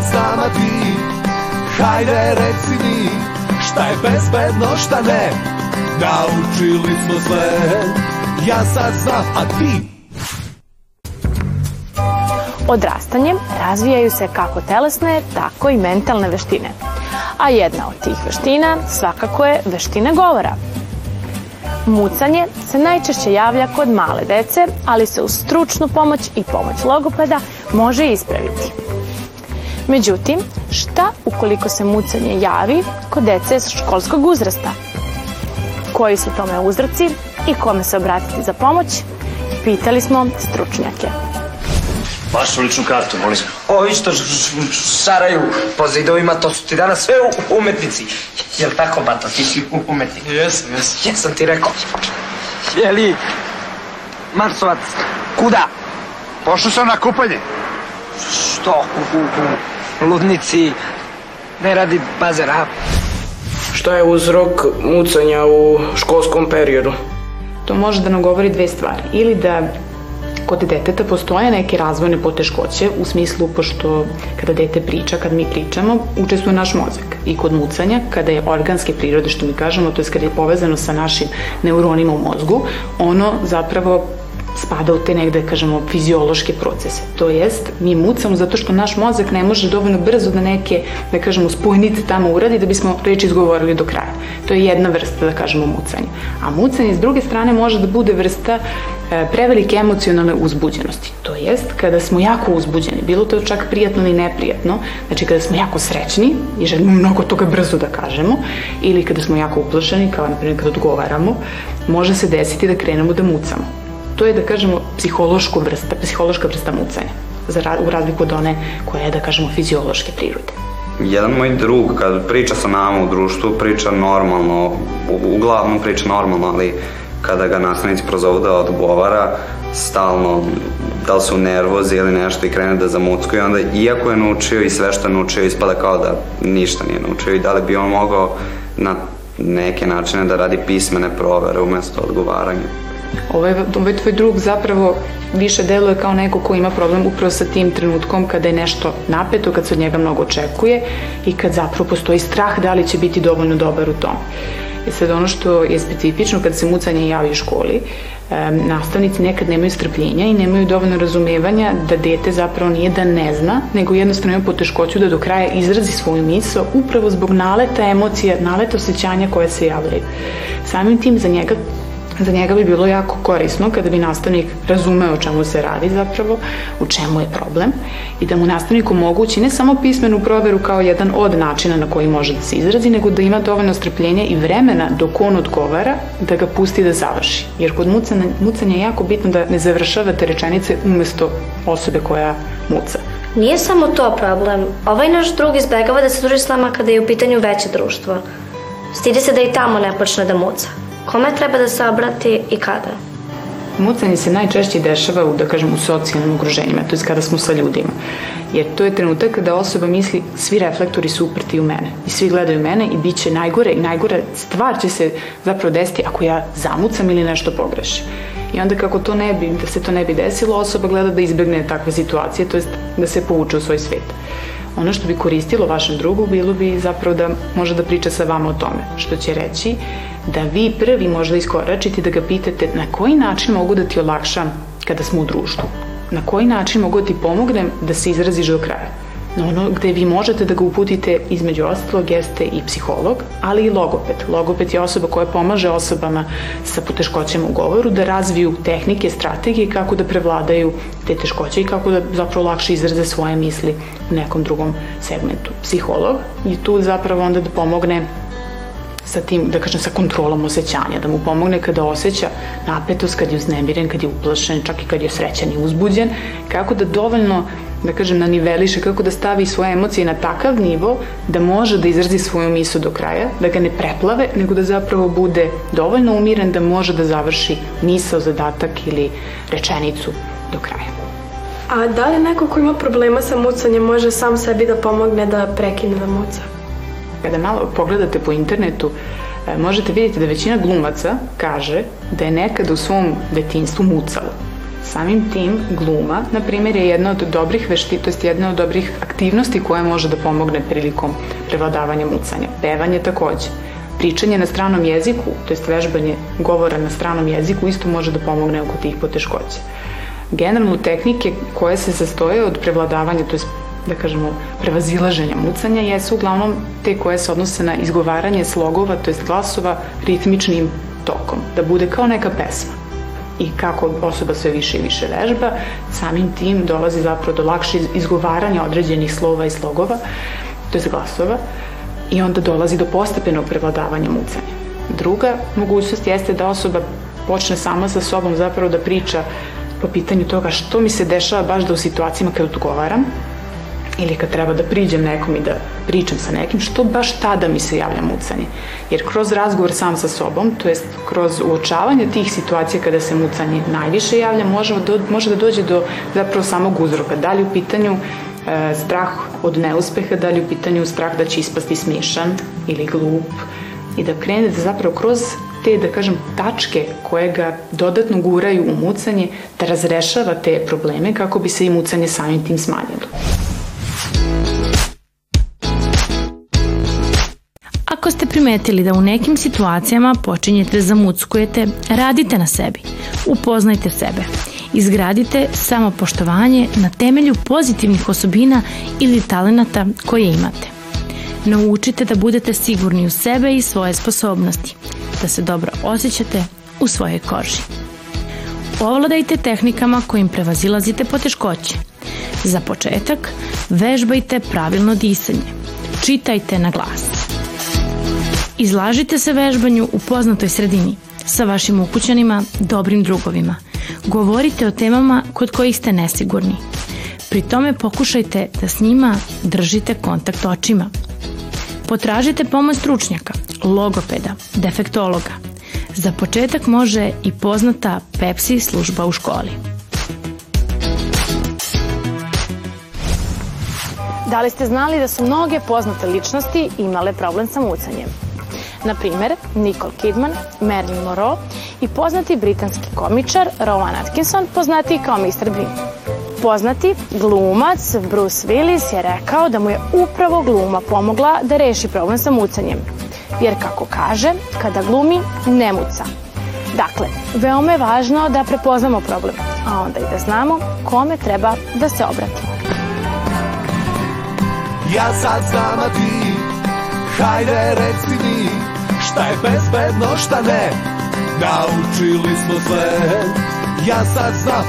znam, a ti Hajde reci mi Šta je bezbedno, šta ne Naučili smo sve Ja sad znam, a ti Odrastanjem razvijaju se kako telesne, tako i mentalne veštine. A jedna od tih veština svakako je veština govora. Mucanje se najčešće javlja kod male dece, ali se uz stručnu pomoć i pomoć logopeda može ispraviti. Međutim, šta ukoliko se mucanje javi kod dece školskog uzrasta? Koji su tome uzroci i kome se obratiti za pomoć? Pitali smo stručnjake. Vašu ličnu kartu, molim. Ovi što šaraju po zidovima, to su ti danas sve umetnici. Jel tako, Bata, ti si umetnik? Jesam, jesam. Jesam ti rekao. Jeli, Marsovac, kuda? Pošao sam na kupanje. Što? U, u, u ludnici ne radi bazera. Šta je uzrok mucanja u školskom periodu? To može da nam govori dve stvari. Ili da kod deteta postoje neke razvojne poteškoće u smislu pošto kada dete priča, kad mi pričamo, učestvuje naš mozak. I kod mucanja, kada je organske prirode, što mi kažemo, to je kada je povezano sa našim neuronima u mozgu, ono zapravo spada u te negde, kažemo, fiziološke procese. To jest, mi mucamo zato što naš mozak ne može dovoljno brzo da neke, da kažemo, spojnice tamo uradi da bismo reči izgovorili do kraja. To je jedna vrsta, da kažemo, mucanja. A mucanje, s druge strane, može da bude vrsta e, prevelike emocionalne uzbuđenosti. To jest, kada smo jako uzbuđeni, bilo to čak prijatno ili neprijatno, znači kada smo jako srećni i želimo mnogo toga brzo da kažemo, ili kada smo jako uplašeni, kao na primjer kada odgovaramo, može se desiti da krenemo da mucamo to je da kažemo psihološka vrsta, psihološka vrsta mucanja, za, u razliku od one koja je da kažemo fiziološke prirode. Jedan moj drug kad priča sa nama u društvu priča normalno, uglavnom priča normalno, ali kada ga nastavnici prozovu da odgovara stalno da li su nervozi ili nešto i krene da zamuckuje, onda iako je naučio i sve što je naučio ispada kao da ništa nije naučio i da li bi on mogao na neke načine da radi pismene provere umesto odgovaranja. Ovaj, ovaj tvoj drug zapravo više deluje kao neko ko ima problem upravo sa tim trenutkom kada je nešto napeto, kad se od njega mnogo očekuje i kad zapravo postoji strah da li će biti dovoljno dobar u tom. I sad ono što je specifično kad se mucanje javi u školi, nastavnici nekad nemaju strpljenja i nemaju dovoljno razumevanja da dete zapravo nije da ne zna, nego jednostavno ima poteškoću da do kraja izrazi svoju misao upravo zbog naleta emocija, naleta osjećanja koje se javljaju. Samim tim za njega Za njega bi bilo jako korisno kada bi nastavnik razumeo o čemu se radi zapravo, u čemu je problem i da mu nastavnik omogući ne samo pismenu proveru kao jedan od načina na koji može da se izrazi, nego da ima dovoljno strpljenja i vremena dok on odgovara da ga pusti da završi. Jer kod mucanja, mucanja je jako bitno da ne završavate rečenice umesto osobe koja muca. Nije samo to problem. Ovaj naš drug izbegava da se druži s nama kada je u pitanju veće društvo. Stidi se da i tamo ne počne da muca. Kome treba da se obrati i kada? Mucanje se najčešće dešava u, da kažem, u socijalnim okruženjima, to je kada smo sa ljudima. Jer to je trenutak kada osoba misli svi reflektori su uprti u mene i svi gledaju mene i bit će najgore i najgore stvar će se zapravo desiti ako ja zamucam ili nešto pogrešim. I onda kako to ne bi, da se to ne bi desilo, osoba gleda da izbegne takve situacije, to jest da se povuče u svoj svet. Ono što bi koristilo vašem drugu bilo bi zapravo da može da priča sa vama o tome, što će reći da vi prvi možda iskoračite da ga pitate na koji način mogu da ti olakšam kada smo u društvu, na koji način mogu da ti pomognem da se izraziš do kraja ono gde vi možete da ga uputite između ostalog jeste i psiholog, ali i logoped. Logoped je osoba koja pomaže osobama sa poteškoćama u govoru da razviju tehnike, strategije kako da prevladaju te teškoće i kako da zapravo lakše izraze svoje misli u nekom drugom segmentu. Psiholog je tu zapravo onda da pomogne sa tim, da kažem, sa kontrolom osjećanja, da mu pomogne kada osjeća napetost, kad je uznemiren, kad je uplašen, čak i kad je srećan i uzbuđen, kako da dovoljno da kažem, na niveliše, kako da stavi svoje emocije na takav nivo da može da izrazi svoju misu do kraja, da ga ne preplave, nego da zapravo bude dovoljno umiren da može da završi misao, zadatak ili rečenicu do kraja. A da li neko ko ima problema sa mucanjem može sam sebi da pomogne da prekine da muca? Kada malo pogledate po internetu, e, možete vidjeti da većina glumaca kaže da je nekada u svom detinstvu mucala Samim tim gluma, na primjer, je jedna od dobrih vešti, to jest jedna od dobrih aktivnosti koja može da pomogne prilikom prevladavanja mucanja. Pevanje takođe. Pričanje na stranom jeziku, to jest vežbanje govora na stranom jeziku isto može da pomogne oko tih poteškoća. Generalno tehnike koje se sastoje od prevladavanja, to jest da kažemo, prevazilaženja mucanja jesu uglavnom te koje se odnose na izgovaranje slogova, to jest glasova, ritmičnim tokom, da bude kao neka pesma. I kako osoba sve više i više vežba, samim tim dolazi zapravo do lakše izgovaranja određenih slova i slogova, to je glasova, i onda dolazi do postepenog prevladavanja mucanja. Druga mogućnost jeste da osoba počne sama sa sobom zapravo da priča po pitanju toga što mi se dešava baš da u situacijama kad odgovaram, ili kad treba da priđem nekom i da pričam sa nekim, što baš tada mi se javlja mucanje. Jer kroz razgovor sam sa sobom, to jest kroz uočavanje tih situacija kada se mucanje najviše javlja, može, do, može da dođe do zapravo samog uzroka. Da li u pitanju e, strah od neuspeha, da li u pitanju strah da će ispasti smešan ili glup i da krene da zapravo kroz te, da kažem, tačke koje ga dodatno guraju u mucanje, da razrešava te probleme kako bi se i mucanje samim tim smanjilo. Ako ste primetili da u nekim situacijama počinjete da zamuckujete, radite na sebi. Upoznajte sebe. Izgradite samopoštovanje na temelju pozitivnih osobina ili talenata koje imate. Naučite da budete sigurni u sebe i svoje sposobnosti, da se dobro osjećate u svojoj koži. Ovladajte tehnikama kojim prevazilazite poteškoće. Za početak, vežbajte pravilno disanje. Čitajte na glas. Izlažite se vežbanju u poznatoj sredini, sa vašim ukućanima, dobrim drugovima. Govorite o temama kod kojih ste nesigurni. Pri tome pokušajte da s njima držite kontakt očima. Potražite pomoć stručnjaka, logopeda, defektologa. Za početak može i poznata Pepsi služba u školi. Da li ste znali da su mnoge poznate ličnosti imale problem sa mucanjem? Na primer, Nicole Kidman, Marilyn Monroe i poznati britanski komičar Rowan Atkinson, poznati kao Mr. Bean. Poznati glumac Bruce Willis je rekao da mu je upravo gluma pomogla da reši problem sa mucanjem. Jer kako kaže, kada glumi, ne muca. Dakle, veoma je važno da prepoznamo problem, a onda i da znamo kome treba da se obratimo. Ja sad znam, a ti Hajde reci mi Šta je bezbedno, šta ne. Naučili smo sve Ja sad znam,